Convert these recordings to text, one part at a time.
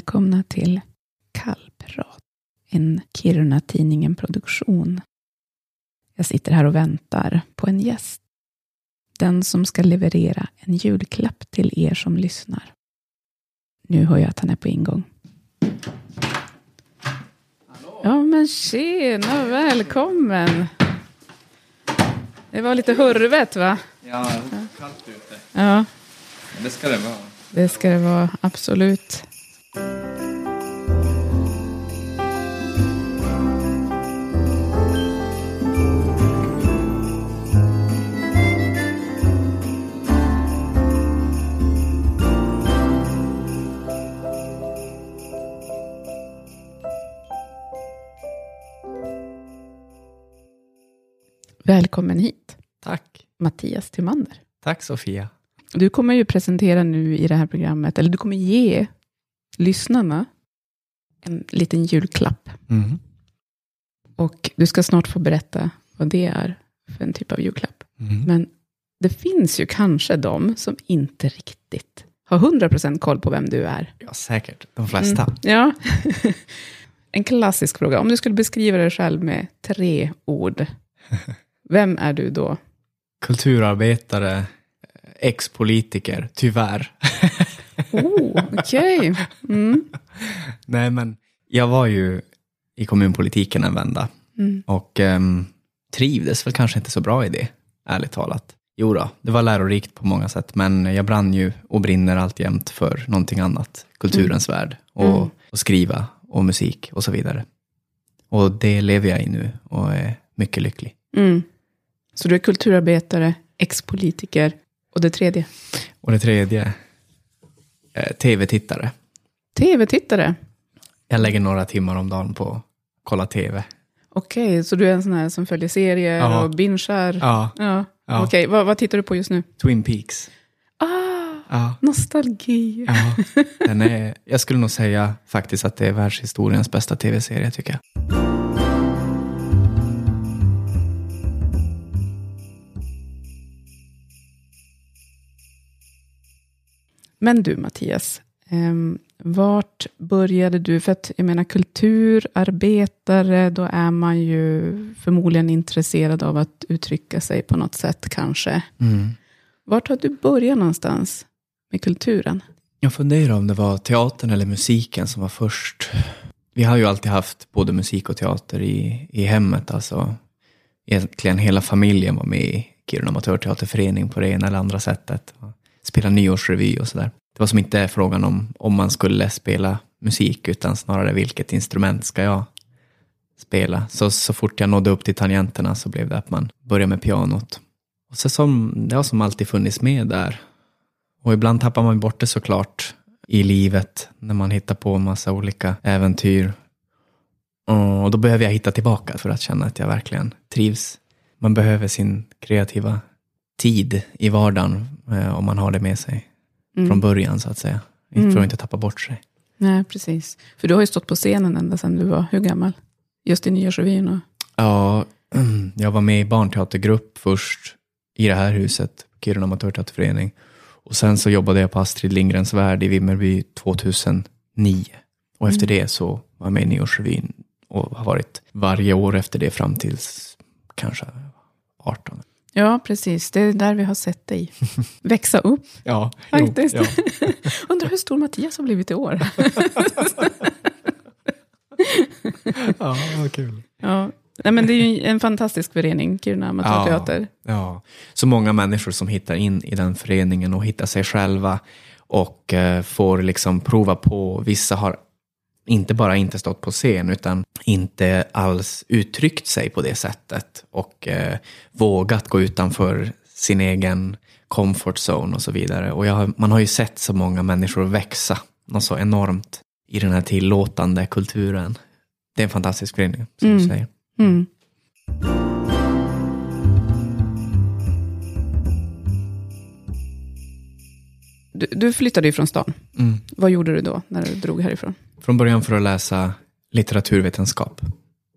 Välkomna till Kallprat, en Kiruna-tidningen-produktion. Jag sitter här och väntar på en gäst. Den som ska leverera en julklapp till er som lyssnar. Nu hör jag att han är på ingång. Ja men tjena, välkommen. Det var lite hurvet va? Ja, kallt ute. Ja, Men det ska det vara. det ska det vara, absolut. Välkommen hit, Tack. Mattias Timander. Tack Sofia. Du kommer ju presentera nu i det här programmet, eller du kommer ge lyssnarna en liten julklapp. Mm. Och du ska snart få berätta vad det är för en typ av julklapp. Mm. Men det finns ju kanske de som inte riktigt har 100% koll på vem du är. Ja, säkert. De flesta. Mm, ja. en klassisk fråga. Om du skulle beskriva dig själv med tre ord, vem är du då? Kulturarbetare, ex-politiker, tyvärr. Oh, okej. Mm. Nej, men jag var ju i kommunpolitiken en vända Mm. och ehm, trivdes väl kanske inte så bra i det, ärligt talat. Jo då, det var lärorikt på många sätt, men jag brann ju och brinner alltjämt för någonting annat, kulturens värld och, Mm. och skriva och musik och så vidare. Och det lever jag i nu och är mycket lycklig. Mm. Så du är kulturarbetare, ex-politiker och det tredje? Och det tredje, eh, tv-tittare. Tv-tittare. Jag lägger några timmar om dagen på att kolla tv. Okej, så du är en sån här som följer serier Ja. och bingear? Ja, Ja. Ja. Okej, vad, vad tittar du på just nu? Twin Peaks. Ah, Ja, nostalgi. ja. Den är, jag skulle nog säga faktiskt att det är världshistoriens bästa tv-serie tycker jag. Men du Mattias, ehm, vart började du? För att jag menar kulturarbetare, då är man ju förmodligen intresserad av att uttrycka sig på något sätt kanske. Mm. Vart har du börjat någonstans med kulturen? Jag funderar om det var teatern eller musiken som var först. Vi har ju alltid haft både musik och teater i, i hemmet. Alltså, egentligen hela familjen var med i Kiruna Amatörteaterförening på det ena eller andra sättet. Spela nyårsrevy och sådär. Det var som inte frågan om om man skulle spela musik, utan snarare vilket instrument ska jag spela. Så, så fort jag nådde upp till tangenterna så blev det att man började med pianot. Och så som, det har som alltid funnits med där. Och ibland tappar man bort det såklart i livet när man hittar på en massa olika äventyr. Och då behöver jag hitta tillbaka för att känna att jag verkligen trivs. Man behöver sin kreativa tid i vardagen eh, om man har det med sig Mm. från början så att säga. Mm. För att inte tappa bort sig. Nej, precis. För du har ju stått på scenen ända sedan du var hur gammal? Just i Nyårsrevyn och... Ja, jag var med i barnteatergrupp först i det här huset, Kiruna Amatörteaterförening. Och sen så jobbade jag på Astrid Lindgrens Värld i Vimmerby 2009. Och efter det så var jag med i Nyårsrevyn och har varit varje år efter det fram tills kanske 18. Ja, precis. Det är där vi har sett dig växa upp. Ja, Faktiskt. ja. Undrar hur stor Mattias har blivit i år. ja vad kul. ja. Nej, men det är ju en fantastisk förening, Kiruna Amatörteater. Ja, så många människor som hittar in i den föreningen och hittar sig själva och eh, får liksom prova på. Vissa har inte bara inte stått på scen utan inte alls uttryckt sig på det sättet och eh, vågat gå utanför sin egen comfort zone och så vidare. Och har, man har ju sett så många människor växa något så enormt i den här tillåtande kulturen. Det är en fantastisk förening, som du Mm. säger. Mm. Du, du flyttade ju från stan. Mm. Vad gjorde du då, när du drog härifrån? Från början för att läsa litteraturvetenskap,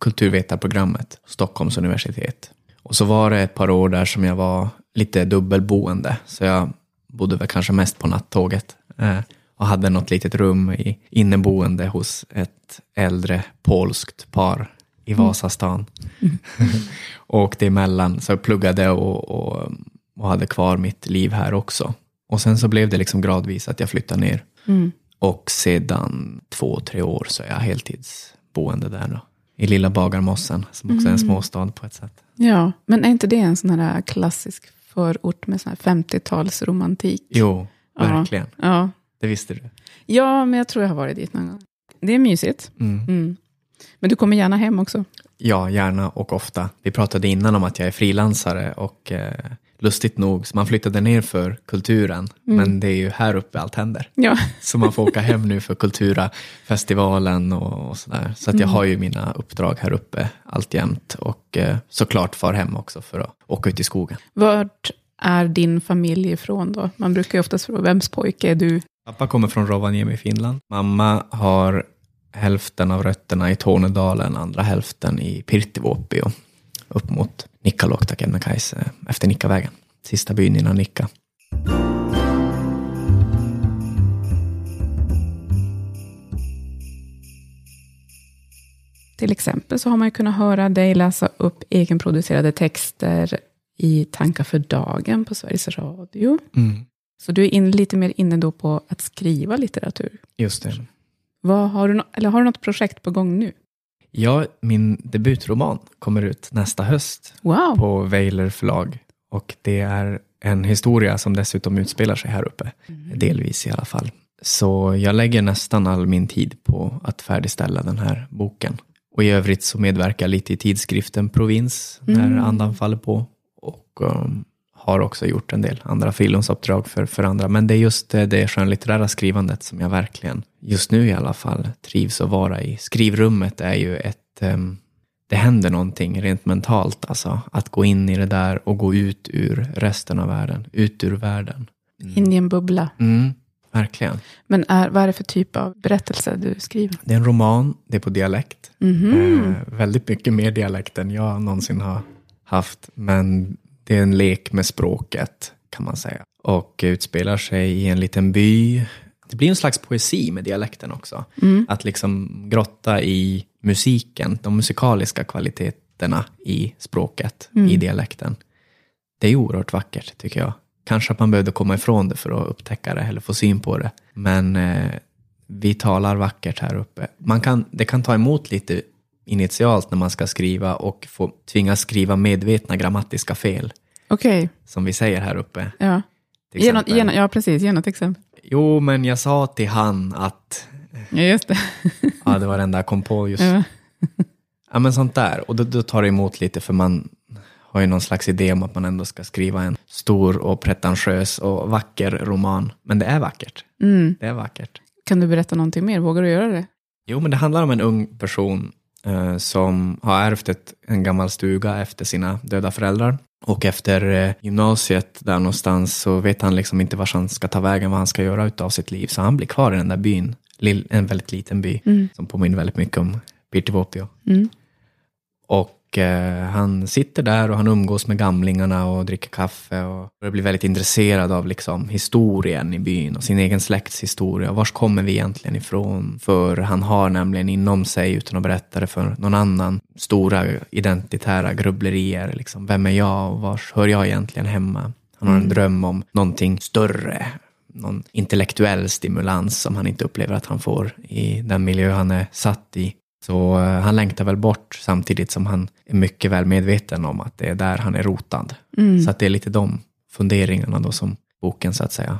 kulturvetarprogrammet, Stockholms universitet. Och så var det ett par år där som jag var lite dubbelboende, så jag bodde väl kanske mest på nattåget. Eh, och hade något litet rum i inneboende hos ett äldre polskt par i Vasastan. Mm. och det emellan, så jag pluggade och, och, och, hade kvar mitt liv här också. Och sen så blev det liksom gradvis att jag flyttade ner. Mm. Och sedan två, tre år så är jag heltidsboende där då. I lilla Bagarmossen, som också är en mm. småstad på ett sätt. Ja, men är inte det en sån här klassisk förort med 50-talsromantik? Jo, verkligen. Ja. ja. Det visste du. Ja, men jag tror jag har varit dit någon gång. Det är mysigt. Mm. Mm. Men du kommer gärna hem också? Ja, gärna och ofta. Vi pratade innan om att jag är frilansare och eh, lustigt nog, så man flyttade ner för kulturen, mm. men det är ju här uppe allt händer. Ja. Så man får åka hem nu för Kulturafestivalen och, och sådär. Så att jag mm. har ju mina uppdrag här uppe alltjämt och eh, såklart far hem också för att åka ut i skogen. Vart är din familj ifrån då? Man brukar ju oftast fråga, vems pojke är du? Pappa kommer från Rovaniemi i Finland. Mamma har hälften av rötterna i Tornedalen, andra hälften i Pirttivuopi och upp mot Nikkaluokta Kebnekaise efter Nikkavägen. Sista byn innan Nikka. Till exempel så har man kunnat höra dig läsa upp egenproducerade texter i Tankar för dagen på Sveriges Radio. Mm. Så du är in, lite mer inne då på att skriva litteratur. Just det. Vad, har, du, eller har du något projekt på gång nu? Ja, min debutroman kommer ut nästa höst wow. på Weiler förlag. Och det är en historia som dessutom utspelar sig här uppe, mm. delvis i alla fall. Så jag lägger nästan all min tid på att färdigställa den här boken. Och i övrigt så medverkar jag lite i tidskriften Provins när mm. andan faller på. Och um, har också gjort en del andra frilansuppdrag för, för andra. Men det är just det, det skönlitterära skrivandet som jag verkligen, just nu i alla fall, trivs att vara i. Skrivrummet är ju ett um, det händer någonting rent mentalt, alltså. Att gå in i det där och gå ut ur resten av världen, ut ur världen. Mm. In i en bubbla. Mm, verkligen. Men är, vad är det för typ av berättelse du skriver? Det är en roman, det är på dialekt. Mm -hmm. eh, väldigt mycket mer dialekt än jag någonsin har haft. Men det är en lek med språket kan man säga. Och utspelar sig i en liten by. Det blir en slags poesi med dialekten också. Mm. Att liksom grotta i musiken, de musikaliska kvaliteterna i språket, mm. i dialekten. Det är oerhört vackert tycker jag. Kanske att man behövde komma ifrån det för att upptäcka det eller få syn på det. Men eh, vi talar vackert här uppe. Man kan, det kan ta emot lite initialt när man ska skriva och få tvingas skriva medvetna grammatiska fel. Okej. Okay. Som vi säger här uppe. Ja. Ge något, ge, ja, precis. Ge något exempel. Jo, men jag sa till han att... Ja, just det. ja, det var enda jag kom på just. Ja, ja men sånt där. Och då, då tar det emot lite, för man har ju någon slags idé om att man ändå ska skriva en stor och pretentiös och vacker roman. Men det är vackert. Mm. Det är vackert. Kan du berätta någonting mer? Vågar du göra det? Jo, men det handlar om en ung person som har ärvt ett, en gammal stuga efter sina döda föräldrar. Och efter eh, gymnasiet där någonstans så vet han liksom inte var han ska ta vägen, vad han ska göra utav sitt liv. Så han blir kvar i den där byn, en väldigt liten by mm. som påminner väldigt mycket om Pirtivuopio. Mm. Och Eh, han sitter där och han umgås med gamlingarna och dricker kaffe och blir väldigt intresserad av liksom historien i byn och sin egen släkts historia. Vars kommer vi egentligen ifrån? För han har nämligen inom sig, utan att berätta det för någon annan, stora identitära grubblerier. Liksom. Vem är jag och var hör jag egentligen hemma? Han har en mm. dröm om någonting större, någon intellektuell stimulans som han inte upplever att han får i den miljö han är satt i. Så eh, han längtar väl bort samtidigt som han är mycket väl medveten om att det är där han är rotad. Mm. Så att det är lite de funderingarna då som boken så att säga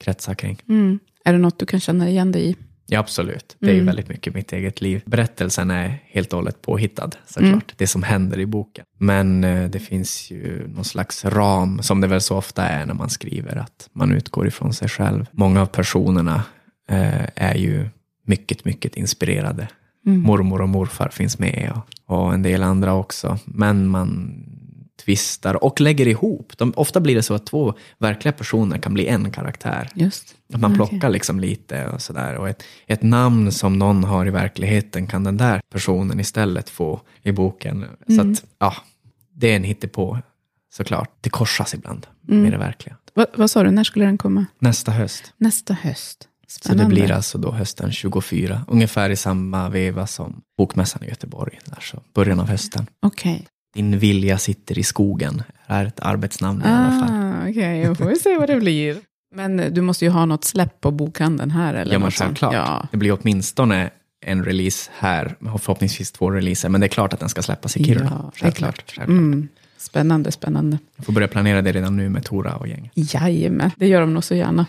kretsar kring. Mm. Är det något du kan känna igen dig i? Ja, absolut. Det är mm. väldigt mycket mitt eget liv. Berättelsen är helt och hållet påhittad, såklart. Mm. Det som händer i boken. Men eh, det finns ju någon slags ram, som det väl så ofta är när man skriver, att man utgår ifrån sig själv. Många av personerna eh, är ju mycket, mycket inspirerade Mm. Mormor och morfar finns med och, och, en del andra också. Men man tvistar och lägger ihop. De, ofta blir det så att två verkliga personer kan bli en karaktär. Just. Att man plockar okay. liksom lite och sådär. Och ett, ett namn som någon har i verkligheten kan den där personen istället få i boken. Mm. Så att, ja, det är en hittepå såklart. Det korsas ibland mm. med det verkliga. Va, vad sa du, när skulle den komma? Nästa höst. Nästa höst. Så det blir alltså då hösten 24, ungefär i samma veva som Bokmässan i Göteborg, alltså början av hösten. Okay. Din vilja sitter i skogen, är ett arbetsnamn i alla fall. Ah, Okej, okay. får vi se vad det blir. Men du måste ju ha något släpp på bokhandeln här. Eller ja, men självklart. Ja. Det blir åtminstone en release här, förhoppningsvis två releaser, men det är klart att den ska släppas i Kiruna. Ja, självklart. självklart. Mm. Spännande, spännande. Jag får börja planera det redan nu med Tora och gänget. Jajamän, det gör de nog så gärna.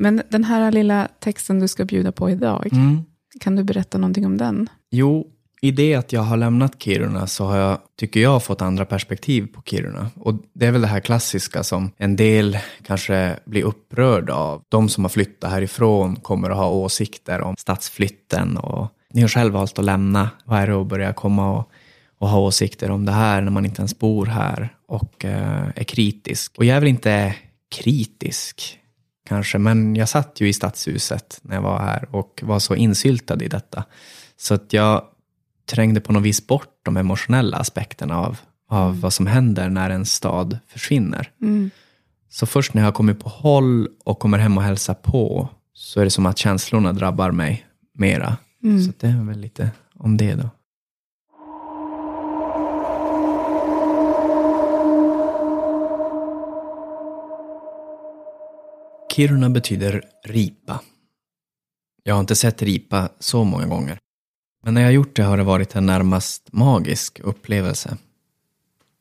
Men den här lilla texten du ska bjuda på idag, mm. kan du berätta någonting om den? Jo, i det att jag har lämnat Kiruna så har jag, tycker jag, fått andra perspektiv på Kiruna. Och det är väl det här klassiska som en del kanske blir upprörda av. De som har flyttat härifrån kommer att ha åsikter om stadsflytten och ni har själv valt att lämna. Vad är det att börja komma och, och ha åsikter om det här när man inte ens bor här och eh, är kritisk? Och jag är väl inte kritisk kanske, men jag satt ju i stadshuset när jag var här och var så insyltad i detta. Så att jag trängde på något vis bort de emotionella aspekterna av, av mm. vad som händer när en stad försvinner. Mm. Så först när jag har kommit på håll och kommer hem och hälsar på så är det som att känslorna drabbar mig mera. Mm. Så det är väl lite om det då. Kiruna betyder ripa. Jag har inte sett ripa så många gånger. Men när jag gjort det har det varit en närmast magisk upplevelse.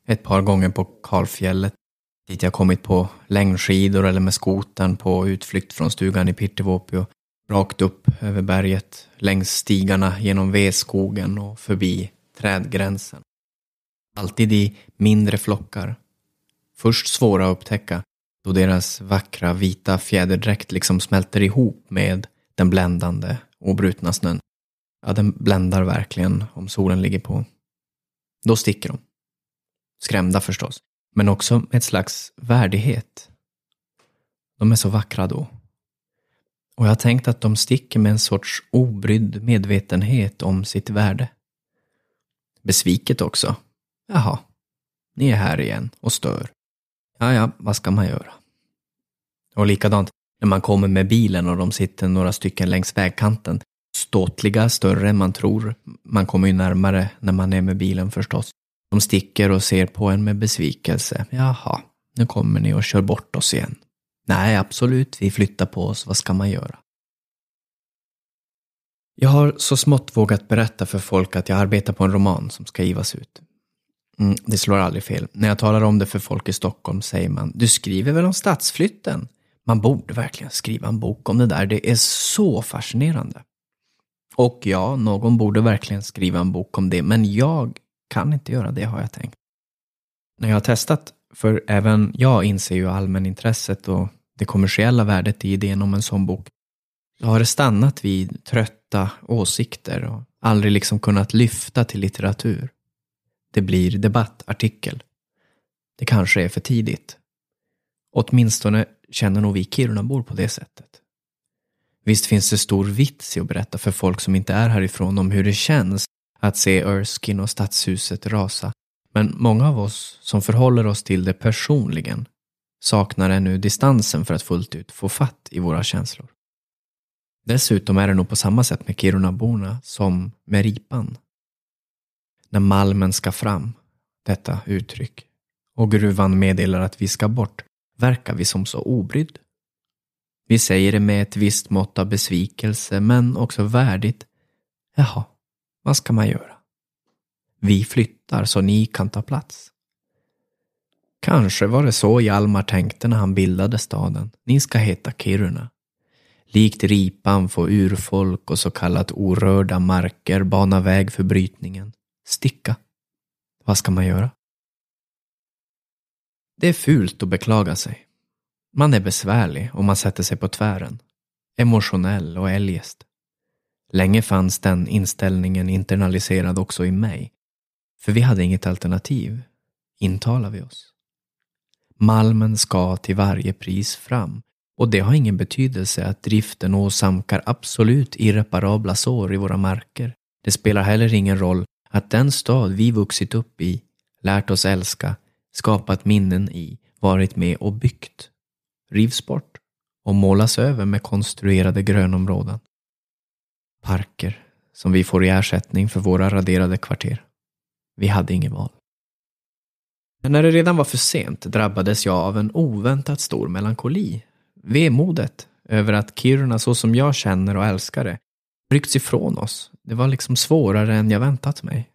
Ett par gånger på Kalfjället, dit jag kommit på längdskidor eller med skoten på utflykt från stugan i Pirtivuopio, rakt upp över berget, längs stigarna genom vedskogen och förbi trädgränsen. Alltid i mindre flockar. Först svåra att upptäcka, då deras vackra vita fjäderdräkt liksom smälter ihop med den bländande, obrutna snön. Ja, den bländar verkligen om solen ligger på. Då sticker de. Skrämda förstås, men också med ett slags värdighet. De är så vackra då. Och jag har tänkt att de sticker med en sorts obrydd medvetenhet om sitt värde. Besviket också. Jaha, ni är här igen och stör. Ja, ja, vad ska man göra? Och likadant när man kommer med bilen och de sitter några stycken längs vägkanten ståtliga, större än man tror. Man kommer ju närmare när man är med bilen förstås. De sticker och ser på en med besvikelse. Jaha, nu kommer ni och kör bort oss igen. Nej, absolut, vi flyttar på oss. Vad ska man göra? Jag har så smått vågat berätta för folk att jag arbetar på en roman som ska givas ut. Mm, det slår aldrig fel. När jag talar om det för folk i Stockholm säger man, du skriver väl om stadsflytten? Man borde verkligen skriva en bok om det där, det är så fascinerande. Och ja, någon borde verkligen skriva en bok om det, men jag kan inte göra det har jag tänkt. När jag har testat, för även jag inser ju allmänintresset och det kommersiella värdet i idén om en sån bok, så har det stannat vid trötta åsikter och aldrig liksom kunnat lyfta till litteratur. Det blir debattartikel. Det kanske är för tidigt. Åtminstone känner nog vi Kirunabor på det sättet. Visst finns det stor vits i att berätta för folk som inte är härifrån om hur det känns att se Erskine och stadshuset rasa. Men många av oss som förhåller oss till det personligen saknar ännu distansen för att fullt ut få fatt i våra känslor. Dessutom är det nog på samma sätt med Kirunaborna som med ripan. När malmen ska fram, detta uttryck, och gruvan meddelar att vi ska bort, verkar vi som så obrydd. Vi säger det med ett visst mått av besvikelse, men också värdigt. Jaha, vad ska man göra? Vi flyttar så ni kan ta plats. Kanske var det så Hjalmar tänkte när han bildade staden. Ni ska heta Kiruna. Likt ripan får urfolk och så kallat orörda marker bana väg för brytningen. Sticka. Vad ska man göra? Det är fult att beklaga sig. Man är besvärlig om man sätter sig på tvären. Emotionell och eljest. Länge fanns den inställningen internaliserad också i mig. För vi hade inget alternativ, intalar vi oss. Malmen ska till varje pris fram och det har ingen betydelse att driften åsamkar absolut irreparabla sår i våra marker. Det spelar heller ingen roll att den stad vi vuxit upp i lärt oss älska, skapat minnen i, varit med och byggt, rivs bort och målas över med konstruerade grönområden. Parker som vi får i ersättning för våra raderade kvarter. Vi hade inget val. Men när det redan var för sent drabbades jag av en oväntat stor melankoli. Vemodet över att Kiruna så som jag känner och älskar det ryckts ifrån oss. Det var liksom svårare än jag väntat mig.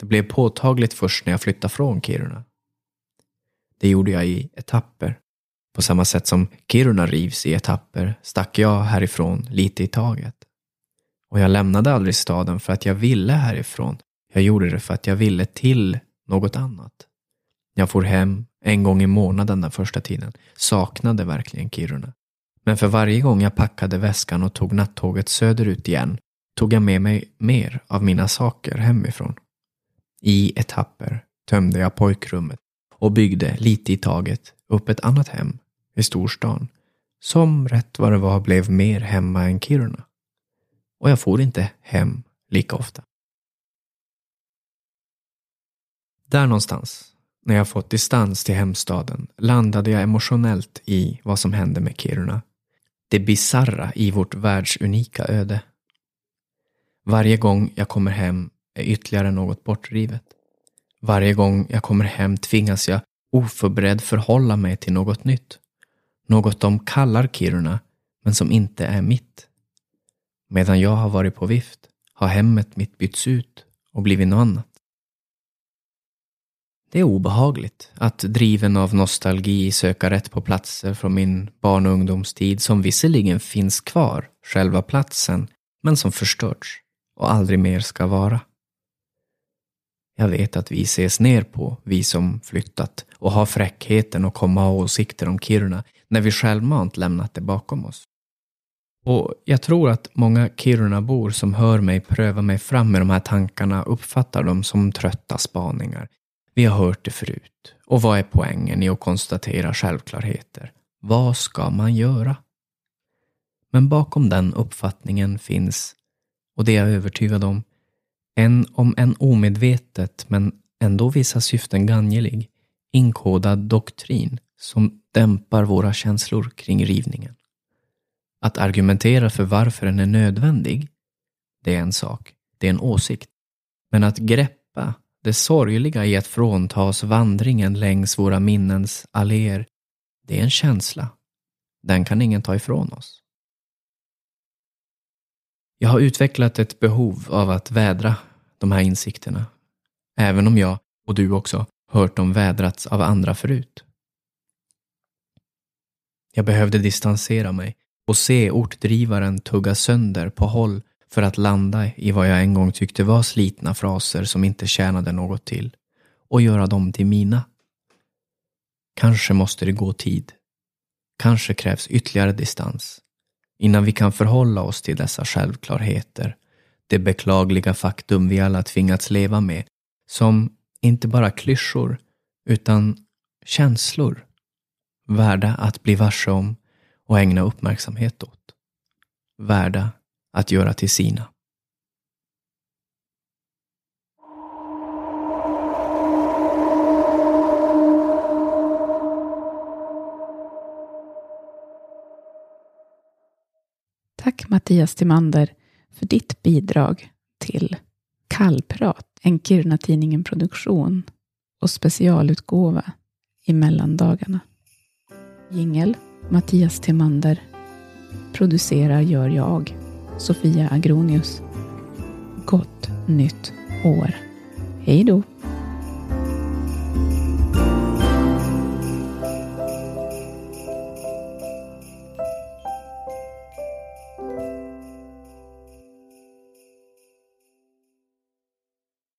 Det blev påtagligt först när jag flyttade från Kiruna. Det gjorde jag i etapper. På samma sätt som Kiruna rivs i etapper stack jag härifrån lite i taget. Och jag lämnade aldrig staden för att jag ville härifrån. Jag gjorde det för att jag ville till något annat. Jag for hem en gång i månaden den första tiden. Saknade verkligen Kiruna. Men för varje gång jag packade väskan och tog nattåget söderut igen tog jag med mig mer av mina saker hemifrån. I etapper tömde jag pojkrummet och byggde lite i taget upp ett annat hem i storstan som rätt vad det var blev mer hemma än Kiruna. Och jag får inte hem lika ofta. Där någonstans, när jag fått distans till hemstaden, landade jag emotionellt i vad som hände med Kiruna. Det bizarra i vårt världsunika öde. Varje gång jag kommer hem är ytterligare något bortrivet. Varje gång jag kommer hem tvingas jag oförberedd förhålla mig till något nytt. Något de kallar Kiruna, men som inte är mitt. Medan jag har varit på vift har hemmet mitt bytts ut och blivit något annat. Det är obehagligt att driven av nostalgi söka rätt på platser från min barn och ungdomstid som visserligen finns kvar, själva platsen, men som förstörts och aldrig mer ska vara. Jag vet att vi ses ner på, vi som flyttat och har fräckheten att komma ha åsikter om Kiruna när vi självmant lämnat det bakom oss. Och jag tror att många Kirunabor som hör mig pröva mig fram med de här tankarna uppfattar dem som trötta spaningar. Vi har hört det förut. Och vad är poängen i att konstatera självklarheter? Vad ska man göra? Men bakom den uppfattningen finns, och det är jag övertygad om, en om en omedvetet men ändå vissa syften gangelig, inkodad doktrin som dämpar våra känslor kring rivningen. Att argumentera för varför den är nödvändig, det är en sak, det är en åsikt. Men att greppa det sorgliga i att fråntas vandringen längs våra minnens alléer, det är en känsla. Den kan ingen ta ifrån oss. Jag har utvecklat ett behov av att vädra de här insikterna. Även om jag, och du också, hört dem vädrats av andra förut. Jag behövde distansera mig och se ortdrivaren tugga sönder på håll för att landa i vad jag en gång tyckte var slitna fraser som inte tjänade något till och göra dem till mina. Kanske måste det gå tid. Kanske krävs ytterligare distans innan vi kan förhålla oss till dessa självklarheter, det beklagliga faktum vi alla tvingats leva med, som inte bara klyschor, utan känslor, värda att bli varse om och ägna uppmärksamhet åt. Värda att göra till sina. Tack Mattias Timander för ditt bidrag till Kallprat, en Kiruna-tidningen produktion och specialutgåva i mellandagarna. Jingel Mattias Timander. Producerar gör jag, Sofia Agronius. Gott nytt år. Hej då!